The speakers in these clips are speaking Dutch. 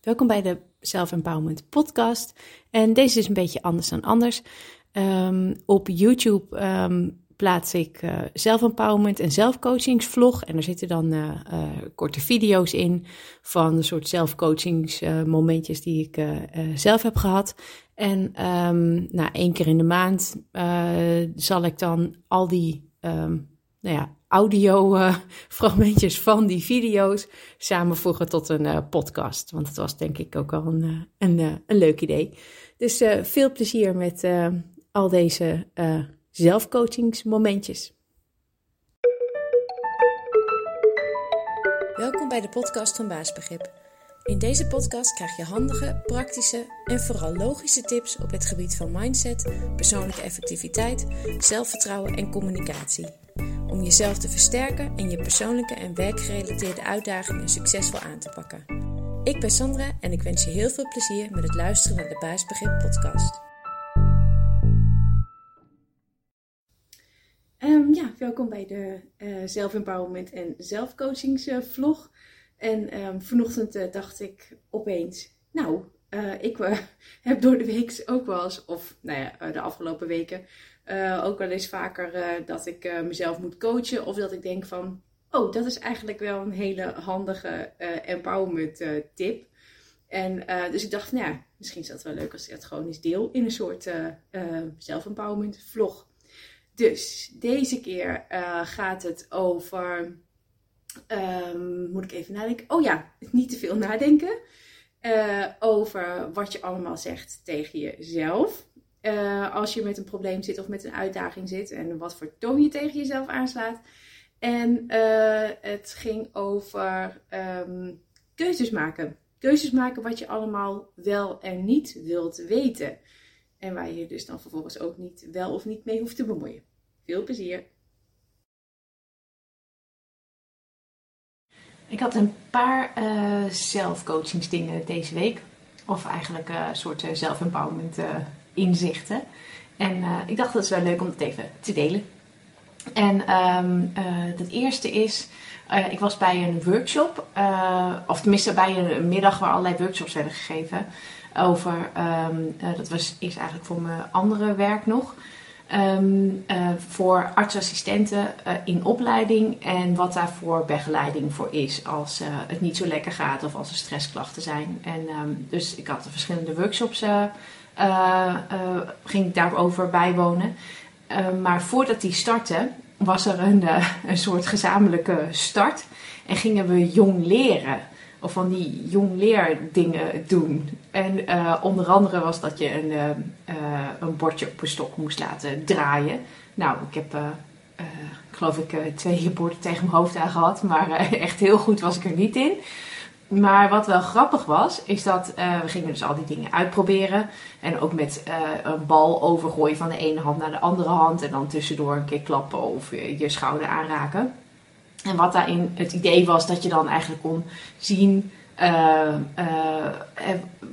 Welkom bij de Self Empowerment Podcast. En deze is een beetje anders dan anders. Um, op YouTube um, plaats ik uh, zelfempowerment en zelfcoachingsvlog. En er zitten dan uh, uh, korte video's in van een soort zelfcoachingsmomentjes die ik zelf heb gehad. En um, nou, één keer in de maand zal ik dan al die nou ja, audio uh, fragmentjes van die video's samenvoegen tot een uh, podcast. Want het was denk ik ook wel een, uh, een, een leuk idee. Dus veel plezier met al deze zelfcoachingsmomentjes. Welkom bij de podcast van Baasbegrip. In deze podcast krijg je handige, praktische en vooral logische tips op het gebied van mindset, persoonlijke effectiviteit, zelfvertrouwen en communicatie om jezelf te versterken en je persoonlijke en werkgerelateerde uitdagingen succesvol aan te pakken. Ik ben Sandra en ik wens je heel veel plezier met het luisteren naar de Baasbegrip podcast. Um, ja, welkom bij de uh, en zelfcoachingsvlog. Uh, en um, vanochtend uh, dacht ik opeens, nou, ik heb door de week ook wel eens, of nou ja, de afgelopen weken, uh, ook wel eens vaker dat ik mezelf moet coachen. Of dat ik denk van, oh, dat is eigenlijk wel een hele handige empowerment tip. En dus ik dacht, nou misschien is dat wel leuk als ik het gewoon eens deel in een soort zelfempowerment vlog. Dus deze keer gaat het over, um, moet ik even nadenken? Oh ja, niet te veel nadenken. Over wat je allemaal zegt tegen jezelf. Uh, als je met een probleem zit of met een uitdaging zit en wat voor toon je tegen jezelf aanslaat. En uh, het ging over um, keuzes maken. Keuzes maken wat je allemaal wel en niet wilt weten. En waar je dus dan vervolgens ook niet wel of niet mee hoeft te bemoeien. Veel plezier! Ik had een paar uh, zelfcoachingsdingen deze week. Of eigenlijk een soort zelfempowerment inzichten. En ik dacht dat is wel leuk om het even te delen. En um, het eerste is, ik was bij een workshop. of tenminste bij een middag waar allerlei workshops werden gegeven. Over, um, dat was eerst eigenlijk voor mijn andere werk nog. Uh, voor artsassistenten in opleiding en wat daarvoor begeleiding voor is als het niet zo lekker gaat of als er stressklachten zijn. En dus ik had verschillende workshops, ging ik daarover bijwonen. Ehm, maar voordat die startte was er een, een soort gezamenlijke start en gingen we jong leren of van die jong leer dingen doen. En onder andere was dat je een, een bordje op een stok moest laten draaien. Nou, ik heb, geloof ik, twee borden tegen mijn hoofd aan gehad. Maar echt heel goed was ik er niet in. Maar wat wel grappig was, is dat we gingen dus al die dingen uitproberen. En ook met een bal overgooien van de ene hand naar de andere hand. En dan tussendoor een keer klappen of je, je schouder aanraken. En wat daarin het idee was dat je dan eigenlijk kon zien uh,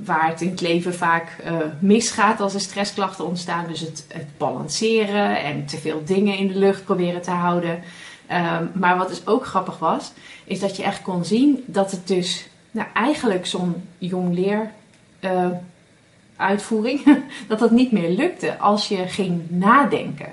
waar het in het leven vaak misgaat als er stressklachten ontstaan. Dus het, het, balanceren en te veel dingen in de lucht proberen te houden. Ehm, maar wat dus ook grappig was, is dat je echt kon zien dat het dus nou, eigenlijk zo'n jong leer uitvoering, dat dat niet meer lukte als je ging nadenken.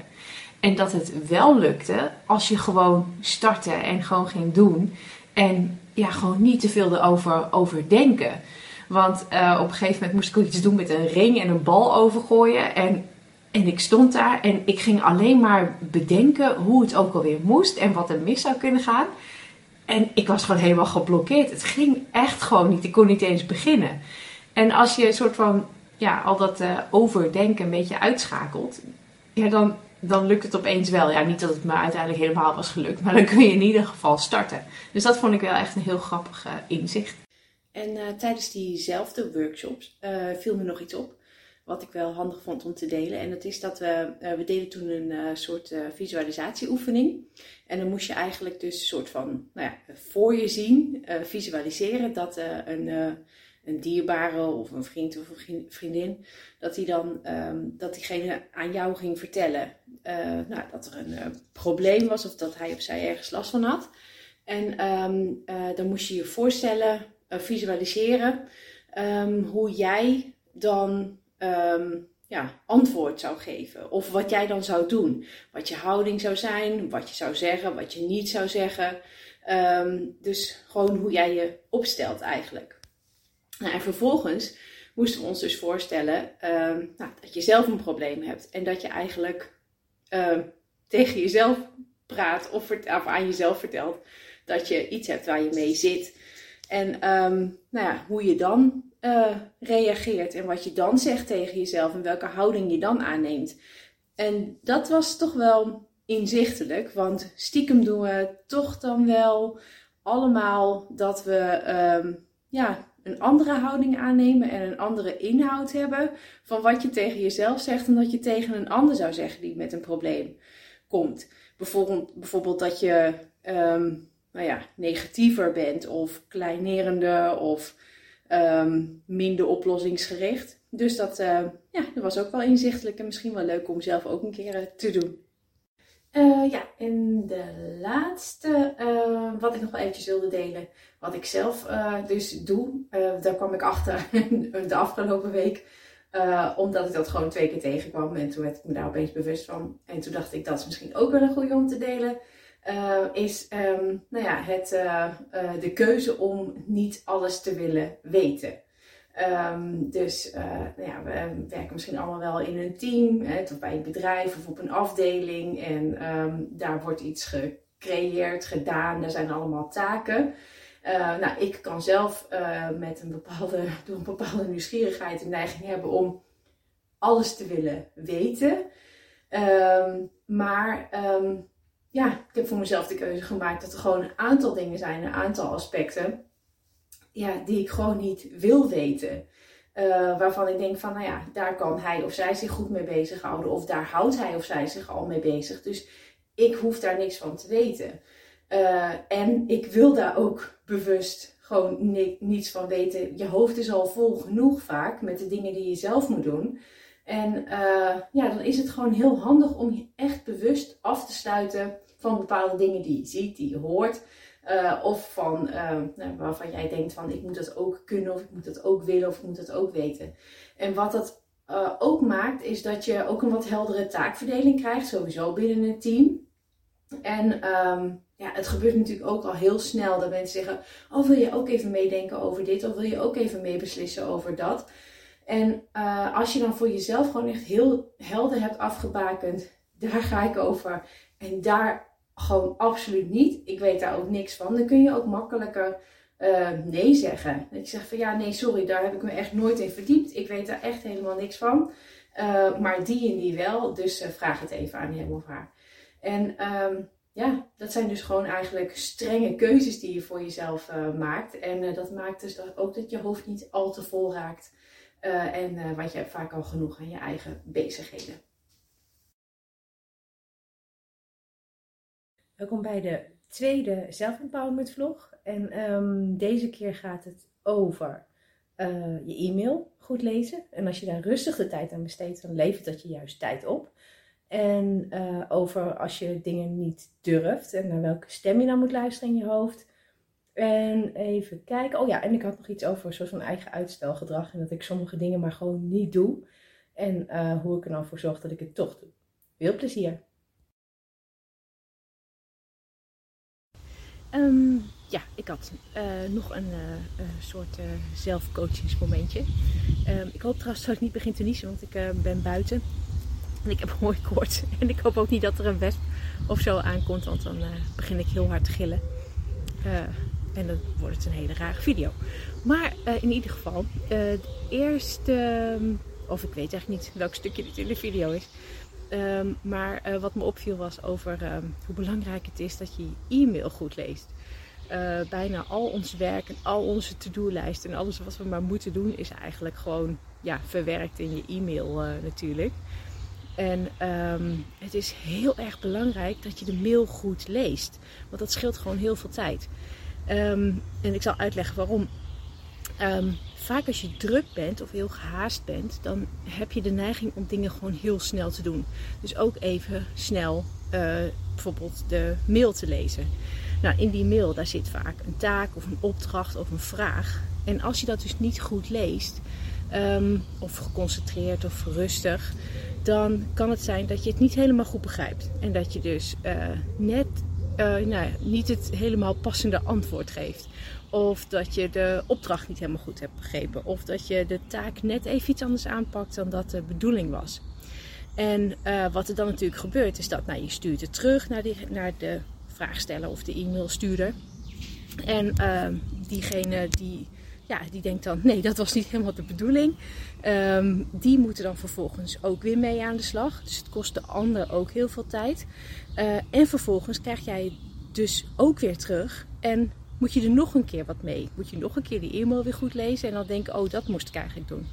En dat het wel lukte als je gewoon startte en gewoon ging doen. En ja, gewoon niet te veel erover overdenken. Want uh, op een gegeven moment moest ik iets doen met een ring en een bal overgooien. En, en ik stond daar en ik ging alleen maar bedenken hoe het ook alweer moest en wat er mis zou kunnen gaan. En ik was gewoon helemaal geblokkeerd. Het ging echt gewoon niet. Ik kon niet eens beginnen. En als je een soort van ja, al dat uh, overdenken een beetje uitschakelt, ja, dan dan lukt het opeens wel. Ja, niet dat het me uiteindelijk helemaal was gelukt, maar dan kun je in ieder geval starten. Dus dat vond ik wel echt een heel grappig uh, inzicht. En uh, tijdens diezelfde workshops viel me nog iets op. Wat ik wel handig vond om te delen. En dat is dat we, we deden toen een soort visualisatieoefening. En dan moest je eigenlijk dus een soort van, nou ja, voor je zien, visualiseren dat een een dierbare of een vriend of een vriendin, dat die dan um, dat diegene aan jou ging vertellen nou, dat er een probleem was of dat hij of zij ergens last van had. En uh, dan moest je je voorstellen, visualiseren, ehm, hoe jij dan ehm, ja, antwoord zou geven. Of wat jij dan zou doen. Wat je houding zou zijn, wat je zou zeggen, wat je niet zou zeggen. Ehm, dus gewoon hoe jij je opstelt eigenlijk. Nou, en vervolgens moesten we ons dus voorstellen nou, dat je zelf een probleem hebt. En dat je eigenlijk tegen jezelf praat of, of, aan jezelf vertelt dat je iets hebt waar je mee zit. En ehm, nou ja, hoe je dan uh, reageert en wat je dan zegt tegen jezelf en welke houding je dan aanneemt. En dat was toch wel inzichtelijk, want stiekem doen we toch dan wel allemaal dat we um, ja, een andere houding aannemen en een andere inhoud hebben van wat je tegen jezelf zegt en dat je tegen een ander zou zeggen die met een probleem komt. Bijvoorbeeld, bijvoorbeeld dat je um, nou ja, negatiever bent of kleinerender of um, minder oplossingsgericht. Dus dat, uh, ja, dat was ook wel inzichtelijk en misschien wel leuk om zelf ook een keer uh, te doen. Uh, ja, en de laatste, wat ik nog wel eventjes wilde delen, wat ik zelf dus doe, daar kwam ik achter de afgelopen week. omdat ik dat gewoon twee keer tegenkwam en toen werd ik me daar opeens bewust van. En toen dacht ik dat is misschien ook wel een goede om te delen. Uh, is um, nou ja, het, uh, uh, de keuze om niet alles te willen weten. Um, dus nou ja, we werken misschien allemaal wel in een team, hè, of bij een bedrijf of op een afdeling. En um, daar wordt iets gecreëerd, gedaan, daar zijn allemaal taken. nou, ik kan zelf met een bepaalde, door een bepaalde nieuwsgierigheid een neiging hebben om alles te willen weten. maar ja, ik heb voor mezelf de keuze gemaakt dat er gewoon een aantal dingen zijn, een aantal aspecten, ja, die ik gewoon niet wil weten. Uh, waarvan ik denk van, nou ja, daar kan hij of zij zich goed mee bezighouden. Of daar houdt hij of zij zich al mee bezig. Dus ik hoef daar niks van te weten. Uh, en ik wil daar ook bewust gewoon ni niets van weten. Je hoofd is al vol genoeg vaak met de dingen die je zelf moet doen. En uh, ja, dan is het gewoon heel handig om je echt bewust af te sluiten van bepaalde dingen die je ziet, die je hoort. Uh, of van uh, nou, waarvan jij denkt van ik moet dat ook kunnen of ik moet dat ook willen of ik moet dat ook weten. En wat dat ook maakt is dat je ook een wat heldere taakverdeling krijgt, sowieso binnen het team. En um, ja, het gebeurt natuurlijk ook al heel snel dat mensen zeggen, oh wil je ook even meedenken over dit of wil je ook even meebeslissen over dat. En als je dan voor jezelf gewoon echt heel helder hebt afgebakend, daar ga ik over. En daar gewoon absoluut niet. Ik weet daar ook niks van. Dan kun je ook makkelijker uh, nee zeggen. Dat je zegt van ja, nee, sorry, daar heb ik me echt nooit in verdiept. Ik weet daar echt helemaal niks van. Uh, maar die en die wel. Dus vraag het even aan hem of haar. En um, ja, dat zijn dus gewoon eigenlijk strenge keuzes die je voor jezelf maakt. En dat maakt dus ook dat je hoofd niet al te vol raakt. En want je hebt vaak al genoeg aan je eigen bezigheden. Welkom bij de tweede Self-Empowerment vlog. En um, deze keer gaat het over uh, je e-mail goed lezen. En als je daar rustig de tijd aan besteedt, dan levert dat je juist tijd op. En uh, over als je dingen niet durft en naar welke stem je dan moet luisteren in je hoofd. En even kijken. Oh ja, en ik had nog iets over zo'n eigen uitstelgedrag. En dat ik sommige dingen maar gewoon niet doe. En uh, hoe ik er dan voor zorg dat ik het toch doe. Veel plezier! Um, ja, ik had uh, nog een uh, soort uh, zelfcoachingsmomentje. Um, ik hoop trouwens dat ik niet begin te niezen, want ik ben buiten. En ik heb mooi koorts. En ik hoop ook niet dat er een wesp of zo aankomt, want dan begin ik heel hard te gillen. En dan wordt het een hele rare video. Maar in ieder geval, het eerste, of ik weet eigenlijk niet welk stukje dit in de video is. Um, maar uh, wat me opviel was over um, hoe belangrijk het is dat je je e-mail goed leest. Bijna al ons werk en al onze to-do-lijst en alles wat we maar moeten doen, is eigenlijk gewoon ja, verwerkt in je e-mail natuurlijk. En het is heel erg belangrijk dat je de mail goed leest. Want dat scheelt gewoon heel veel tijd. En ik zal uitleggen waarom. Um, vaak als je druk bent of heel gehaast bent, dan heb je de neiging om dingen gewoon heel snel te doen. Dus ook even snel uh, bijvoorbeeld de mail te lezen. Nou, in die mail daar zit vaak een taak of een opdracht of een vraag. En als je dat dus niet goed leest, ehm, of geconcentreerd of rustig, dan kan het zijn dat je het niet helemaal goed begrijpt. En dat je dus uh, net uh, nou, niet het helemaal passende antwoord geeft. Of dat je de opdracht niet helemaal goed hebt begrepen. Of dat je de taak net even iets anders aanpakt dan dat de bedoeling was. En uh, wat er dan natuurlijk gebeurt, is dat nou, je stuurt het terug naar, naar de vraagsteller of de e-mailstuurder. En uh, diegene die, ja, die denkt dan, nee, dat was niet helemaal de bedoeling. Um, die moeten dan vervolgens ook weer mee aan de slag. Dus het kost de ander ook heel veel tijd. Uh, en vervolgens krijg jij dus ook weer terug. En moet je er nog een keer wat mee. Moet je nog een keer die e-mail weer goed lezen. En dan denken, oh, dat moest ik eigenlijk doen.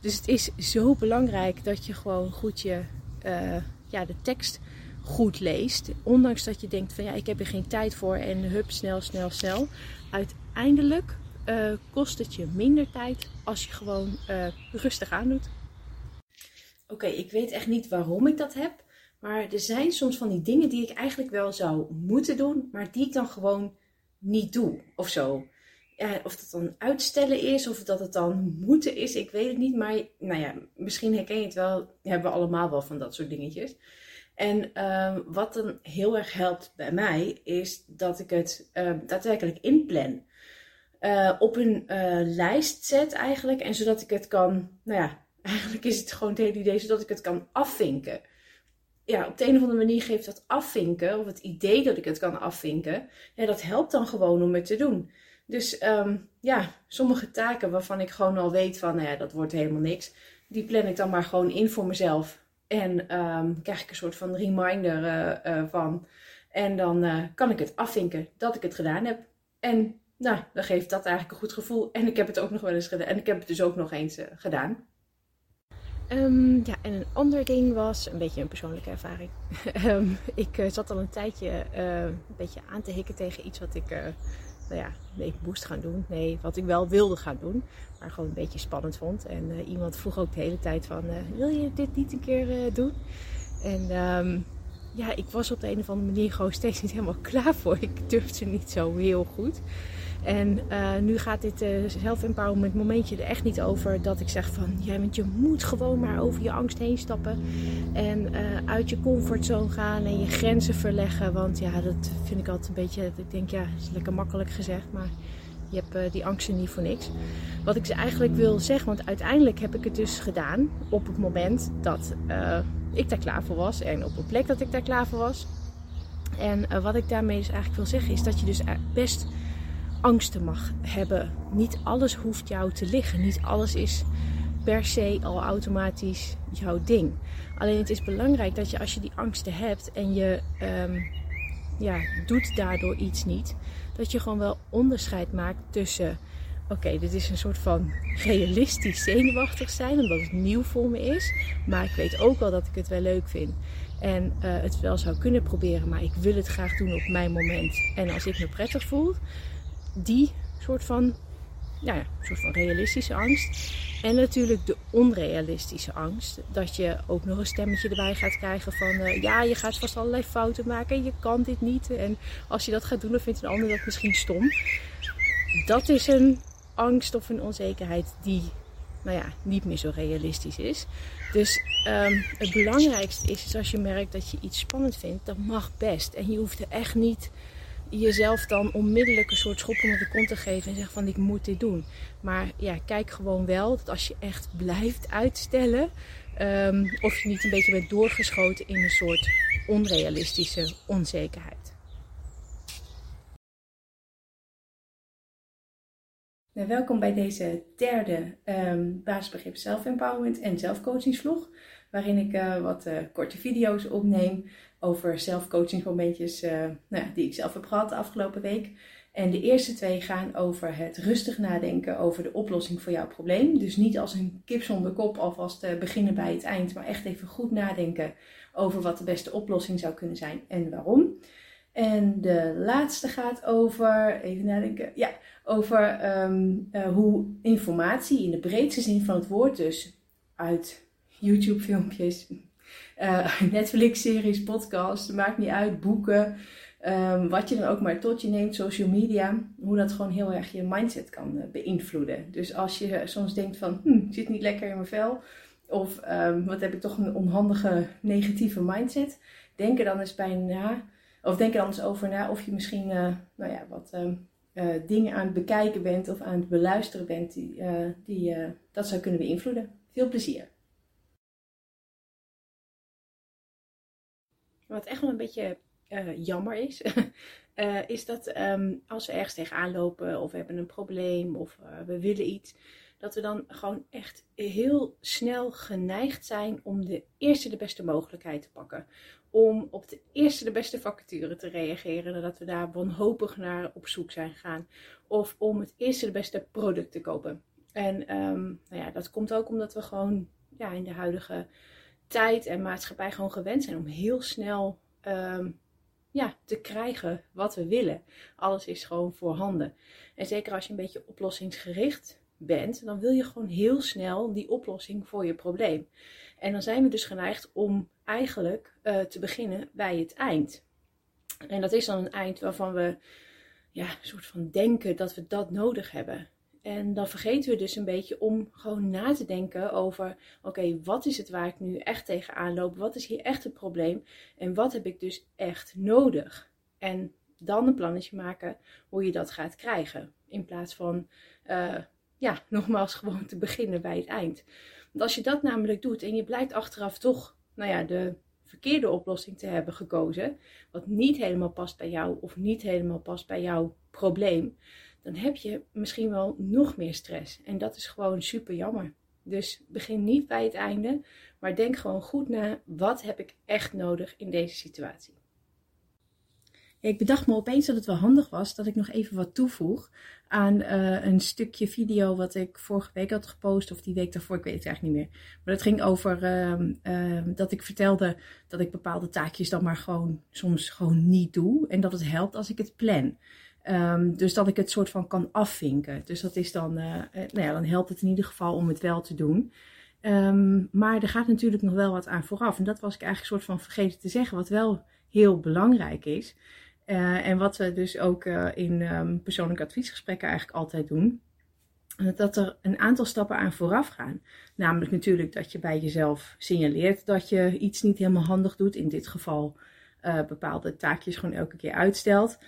Dus het is zo belangrijk dat je gewoon goed je, uh, ja, de tekst goed leest. Ondanks dat je denkt van ja, ik heb er geen tijd voor en hup, snel, snel, snel. Uiteindelijk uh, kost het je minder tijd als je gewoon uh, rustig aandoet. Oké, okay, ik weet echt niet waarom ik dat heb. Maar er zijn soms van die dingen die ik eigenlijk wel zou moeten doen, maar die ik dan gewoon niet doe of zo. Ja, of dat dan uitstellen is, of dat het dan moeten is, ik weet het niet. Maar nou ja, misschien herken je het wel. Hebben we allemaal wel van dat soort dingetjes. En uh, wat dan heel erg helpt bij mij, is dat ik het uh, daadwerkelijk inplan. Uh, op een uh, lijst zet eigenlijk. En zodat ik het kan, nou ja, eigenlijk is het gewoon het hele idee zodat ik het kan afvinken. Ja, op de een of andere manier geeft dat afvinken, of het idee dat ik het kan afvinken, ja, dat helpt dan gewoon om het te doen. Dus um, ja, sommige taken waarvan ik gewoon al weet van, nou ja, dat wordt helemaal niks, die plan ik dan maar gewoon in voor mezelf. En um, krijg ik een soort van reminder uh, van. En dan kan ik het afvinken dat ik het gedaan heb. En nou, dan geeft dat eigenlijk een goed gevoel. En ik heb het ook nog wel eens gedaan. En ik heb het dus ook nog eens gedaan. Um, ja, en een ander ding was een beetje een persoonlijke ervaring. um, ik zat al een tijdje een beetje aan te hikken tegen iets wat ik nou ja, ik moest gaan doen. Nee, wat ik wel wilde gaan doen. Maar gewoon een beetje spannend vond. En uh, iemand vroeg ook de hele tijd van, uh, wil je dit niet een keer uh, doen? En um, ja, ik was op de een of andere manier gewoon steeds niet helemaal klaar voor. Ik durfde niet zo heel goed. En uh, nu gaat dit uh, self-empowerment momentje er echt niet over dat ik zeg van ja, want je moet gewoon maar over je angst heen stappen en uh, uit je comfortzone gaan en je grenzen verleggen. Want ja, dat vind ik altijd een beetje, ik denk ja, is lekker makkelijk gezegd, maar je hebt die angsten niet voor niks. Wat ik ze eigenlijk wil zeggen, want uiteindelijk heb ik het dus gedaan op het moment dat ik daar klaar voor was en op een plek dat ik daar klaar voor was. En wat ik daarmee dus eigenlijk wil zeggen is dat je dus best angsten mag hebben. Niet alles hoeft jou te liggen. Niet alles is per se al automatisch jouw ding. Alleen het is belangrijk dat je als je die angsten hebt en je um, ja, doet daardoor iets niet, dat je gewoon wel onderscheid maakt tussen. Oké, dit is een soort van realistisch zenuwachtig zijn, omdat het nieuw voor me is. Maar ik weet ook wel dat ik het wel leuk vind. En uh, het wel zou kunnen proberen, maar ik wil het graag doen op mijn moment. En als ik me prettig voel, die soort van, ja, soort van realistische angst. En natuurlijk de onrealistische angst. Dat je ook nog een stemmetje erbij gaat krijgen van uh, ja, je gaat vast allerlei fouten maken en je kan dit niet. En als je dat gaat doen, dan vindt een ander dat misschien stom. Dat is een angst of een onzekerheid die nou ja, niet meer zo realistisch is. Dus um, het belangrijkste is, is als je merkt dat je iets spannend vindt, dat mag best. En je hoeft er echt niet jezelf dan onmiddellijk een soort schop onder de kont te geven en zeggen van ik moet dit doen. Maar ja, kijk gewoon wel dat als je echt blijft uitstellen, um, of je niet een beetje bent doorgeschoten in een soort onrealistische onzekerheid. Nou, welkom bij deze derde um, basisbegrip self-empowerment en zelfcoachingsvlog. Waarin ik uh, wat uh, korte video's opneem over zelfcoachingsmomentjes uh, nou, die ik zelf heb gehad de afgelopen week. En de eerste twee gaan over het rustig nadenken over de oplossing voor jouw probleem. Dus niet als een kip zonder kop alvast beginnen bij het eind, maar echt even goed nadenken over wat de beste oplossing zou kunnen zijn en waarom. En de laatste gaat over, even nadenken, ja, over um, uh, hoe informatie in de breedste zin van het woord, dus uit YouTube-filmpjes, uh, Netflix-series, podcasts, maakt niet uit, boeken, Ehm, wat je dan ook maar tot je neemt, social media, hoe dat gewoon heel erg je mindset kan uh, beïnvloeden. Dus als je soms denkt van, hm, zit niet lekker in mijn vel, of um, wat heb ik toch een onhandige negatieve mindset, denk er dan eens bij na, of denk er dan eens over na of je misschien, uh, nou ja, wat uh, dingen aan het bekijken bent of aan het beluisteren bent die, die dat zou kunnen beïnvloeden. Veel plezier! Wat echt wel een beetje uh, jammer is, uh, is dat um, als we ergens tegenaan lopen of we hebben een probleem of uh, we willen iets, dat we dan gewoon echt heel snel geneigd zijn om de eerste de beste mogelijkheid te pakken. Om op de eerste de beste vacature te reageren, dat we daar wanhopig naar op zoek zijn gegaan. Of om het eerste de beste product te kopen. En um, nou ja, dat komt ook omdat we gewoon ja, in de huidige tijd en maatschappij gewoon gewend zijn om heel snel um, ja, te krijgen wat we willen. Alles is gewoon voorhanden. En zeker als je een beetje oplossingsgericht bent, dan wil je gewoon heel snel die oplossing voor je probleem. En dan zijn we dus geneigd om eigenlijk uh, te beginnen bij het eind. En dat is dan een eind waarvan we ja, een soort van denken dat we dat nodig hebben. En dan vergeten we dus een beetje om gewoon na te denken over: oké, wat is het waar ik nu echt tegenaan loop? Wat is hier echt het probleem? En wat heb ik dus echt nodig? En dan een plannetje maken hoe je dat gaat krijgen. In plaats van, uh, ja, nogmaals gewoon te beginnen bij het eind. Want als je dat namelijk doet en je blijkt achteraf toch, nou ja, de verkeerde oplossing te hebben gekozen, wat niet helemaal past bij jou of niet helemaal past bij jouw probleem, dan heb je misschien wel nog meer stress. En dat is gewoon super jammer. Dus begin niet bij het einde, maar denk gewoon goed na: wat heb ik echt nodig in deze situatie? ik bedacht me opeens dat het wel handig was dat ik nog even wat toevoeg aan uh, een stukje video wat ik vorige week had gepost, of die week daarvoor, ik weet het eigenlijk niet meer. Maar het ging over uh, uh, dat ik vertelde dat ik bepaalde taakjes dan maar gewoon soms gewoon niet doe. En dat het helpt als ik het plan. Um, dus dat ik het soort van kan afvinken. Dus dat is dan, uh, nou ja, dan helpt het in ieder geval om het wel te doen. Um, maar er gaat natuurlijk nog wel wat aan vooraf. En dat was ik eigenlijk soort van vergeten te zeggen, wat wel heel belangrijk is. Uh, en wat we dus ook in um, persoonlijke adviesgesprekken eigenlijk altijd doen. Dat er een aantal stappen aan vooraf gaan. Namelijk natuurlijk dat je bij jezelf signaleert dat je iets niet helemaal handig doet. In dit geval bepaalde taakjes gewoon elke keer uitstelt.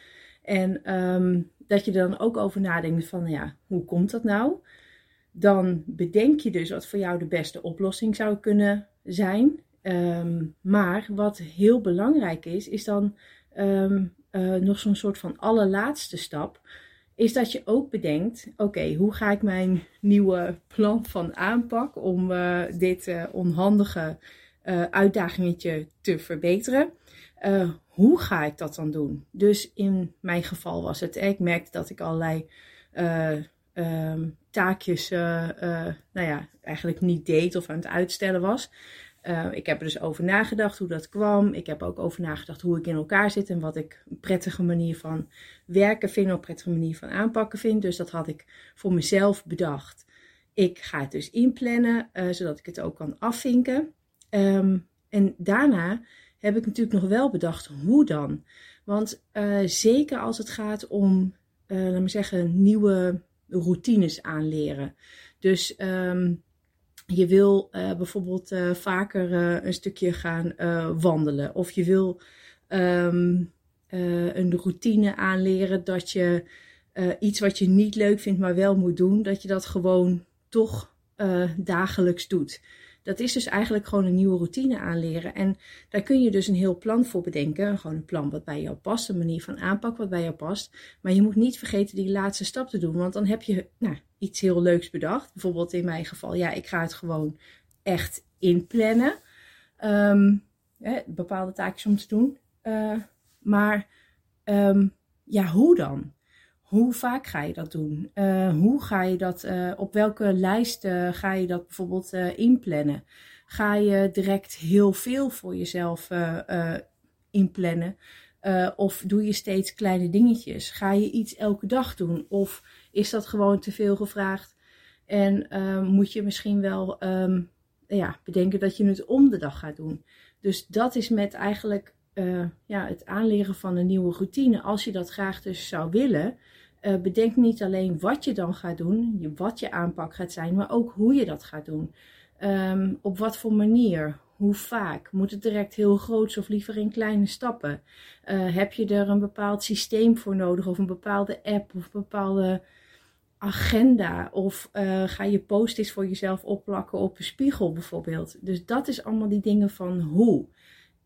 En um, dat je er dan ook over nadenkt van, ja, hoe komt dat nou? Dan bedenk je dus wat voor jou de beste oplossing zou kunnen zijn. Um, maar wat heel belangrijk is, is dan um, uh, nog zo'n soort van allerlaatste stap. Is dat je ook bedenkt, oké, hoe ga ik mijn nieuwe plan van aanpak om uh, dit uh, onhandige uitdagingetje te verbeteren? Uh, hoe ga ik dat dan doen? Dus in mijn geval was het, ik merkte dat ik allerlei uh, uh, taakjes, nou ja, eigenlijk niet deed of aan het uitstellen was. ik heb er dus over nagedacht hoe dat kwam. Ik heb ook over nagedacht hoe ik in elkaar zit en wat ik een prettige manier van werken vind, een prettige manier van aanpakken vind. Dus dat had ik voor mezelf bedacht. Ik ga het dus inplannen, zodat ik het ook kan afvinken. Um, en daarna heb ik natuurlijk nog wel bedacht hoe dan. Want uh, zeker als het gaat om, uh, laten we zeggen, nieuwe routines aanleren. Dus um, je wil uh, bijvoorbeeld vaker een stukje gaan wandelen. Of je wil um, een routine aanleren dat je iets wat je niet leuk vindt, maar wel moet doen, dat je dat gewoon toch dagelijks doet. Dat is dus eigenlijk gewoon een nieuwe routine aanleren. En daar kun je dus een heel plan voor bedenken. Gewoon een plan wat bij jou past, een manier van aanpak wat bij jou past. Maar je moet niet vergeten die laatste stap te doen, want dan heb je nou, iets heel leuks bedacht. Bijvoorbeeld in mijn geval, ja, ik ga het gewoon echt inplannen. Um, hè, bepaalde taakjes om te doen. Uh, maar um, ja, hoe dan? Hoe vaak ga je dat doen? Uh, hoe ga je dat, uh, op welke lijst uh, ga je dat bijvoorbeeld inplannen? Ga je direct heel veel voor jezelf inplannen? of doe je steeds kleine dingetjes? Ga je iets elke dag doen? Of is dat gewoon te veel gevraagd? En moet je misschien wel um, ja, bedenken dat je het om de dag gaat doen? Dus dat is met eigenlijk eh, ja, het aanleren van een nieuwe routine, als je dat graag dus zou willen, uh, bedenk niet alleen wat je dan gaat doen, wat je aanpak gaat zijn, maar ook hoe je dat gaat doen. Ehm, op wat voor manier, hoe vaak? Moet het direct heel groot of liever in kleine stappen? Uh, heb je er een bepaald systeem voor nodig of een bepaalde app of een bepaalde agenda? Of ga je post-its voor jezelf opplakken op een spiegel bijvoorbeeld? Dus dat is allemaal die dingen van hoe.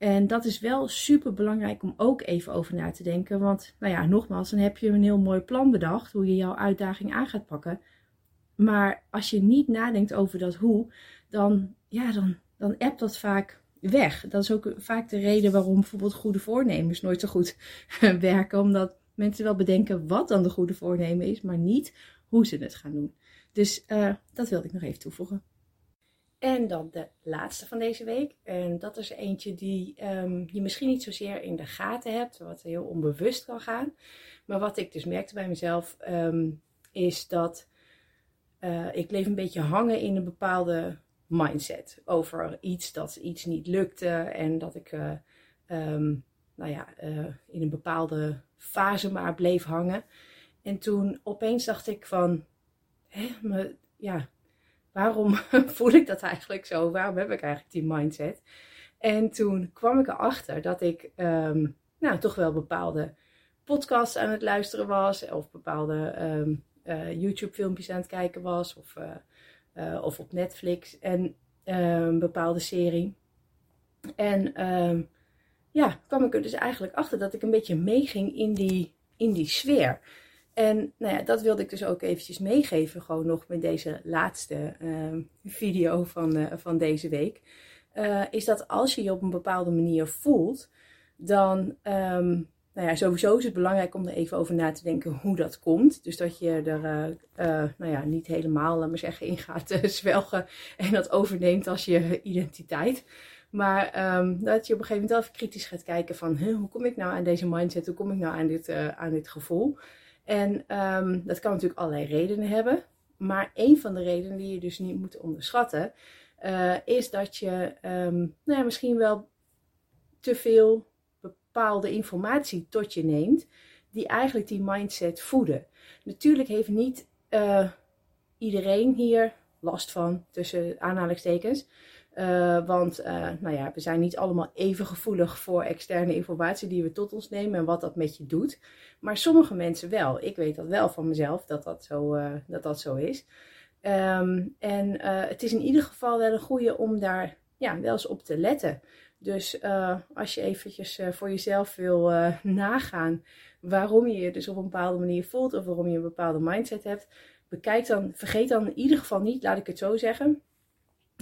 En dat is wel super belangrijk om ook even over na te denken. Want, nou ja, nogmaals, dan heb je een heel mooi plan bedacht hoe je jouw uitdaging aan gaat pakken. Maar als je niet nadenkt over dat hoe, dan, ja, dan, dan appt dat vaak weg. Dat is ook vaak de reden waarom bijvoorbeeld goede voornemens nooit zo goed werken. Omdat mensen wel bedenken wat dan de goede voornemen is, maar niet hoe ze het gaan doen. Dus uh, dat wilde ik nog even toevoegen. En dan de laatste van deze week. En dat is eentje die um, je misschien niet zozeer in de gaten hebt, wat heel onbewust kan gaan. Maar wat ik dus merkte bij mezelf, um, is dat uh, ik bleef een beetje hangen in een bepaalde mindset. Over iets dat iets niet lukte en dat ik uh, um, nou ja, uh, in een bepaalde fase maar bleef hangen. En toen opeens dacht ik van, hè, me, ja, waarom voel ik dat eigenlijk zo? Waarom heb ik eigenlijk die mindset? En toen kwam ik erachter dat ik um, nou, toch wel bepaalde podcasts aan het luisteren was. Of bepaalde um, uh, YouTube filmpjes aan het kijken was. Of, uh, uh, of op Netflix. En een bepaalde serie. En ja, kwam ik er dus eigenlijk achter dat ik een beetje meeging in die, in die sfeer. En nou ja, dat wilde ik dus ook eventjes meegeven, gewoon nog met deze laatste uh, video van, uh, van deze week. Uh, is dat als je je op een bepaalde manier voelt, dan, um, nou ja, sowieso is het belangrijk om er even over na te denken hoe dat komt. Dus dat je er, nou ja, niet helemaal, laat maar zeggen, in gaat zwelgen en dat overneemt als je identiteit. Maar um, dat je op een gegeven moment wel even kritisch gaat kijken van, hoe kom ik nou aan deze mindset, hoe kom ik nou aan dit, aan dit gevoel? En um, dat kan natuurlijk allerlei redenen hebben. Maar een van de redenen die je dus niet moet onderschatten, uh, is dat je um, nou ja, misschien wel te veel bepaalde informatie tot je neemt, die eigenlijk die mindset voeden. Natuurlijk heeft niet uh, iedereen hier last van, tussen aanhalingstekens. Uh, want uh, nou ja, we zijn niet allemaal even gevoelig voor externe informatie die we tot ons nemen en wat dat met je doet. Maar sommige mensen wel. Ik weet dat wel van mezelf dat dat zo, uh, dat dat zo is. Um, en het is in ieder geval wel een goede om daar ja, wel eens op te letten. Dus als je eventjes voor jezelf wil nagaan waarom je je dus op een bepaalde manier voelt of waarom je een bepaalde mindset hebt, bekijk dan, vergeet dan in ieder geval niet, laat ik het zo zeggen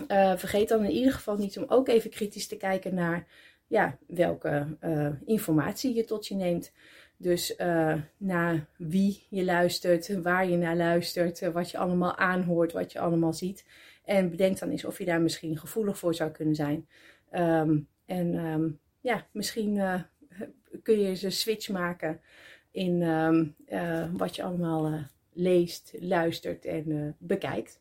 uh, vergeet dan in ieder geval niet om ook even kritisch te kijken naar ja, welke uh, informatie je tot je neemt. Dus uh, naar wie je luistert, waar je naar luistert, wat je allemaal aanhoort, wat je allemaal ziet. En bedenk dan eens of je daar misschien gevoelig voor zou kunnen zijn. Um, en um, ja, misschien kun je eens een switch maken in um, wat je allemaal leest, luistert en bekijkt.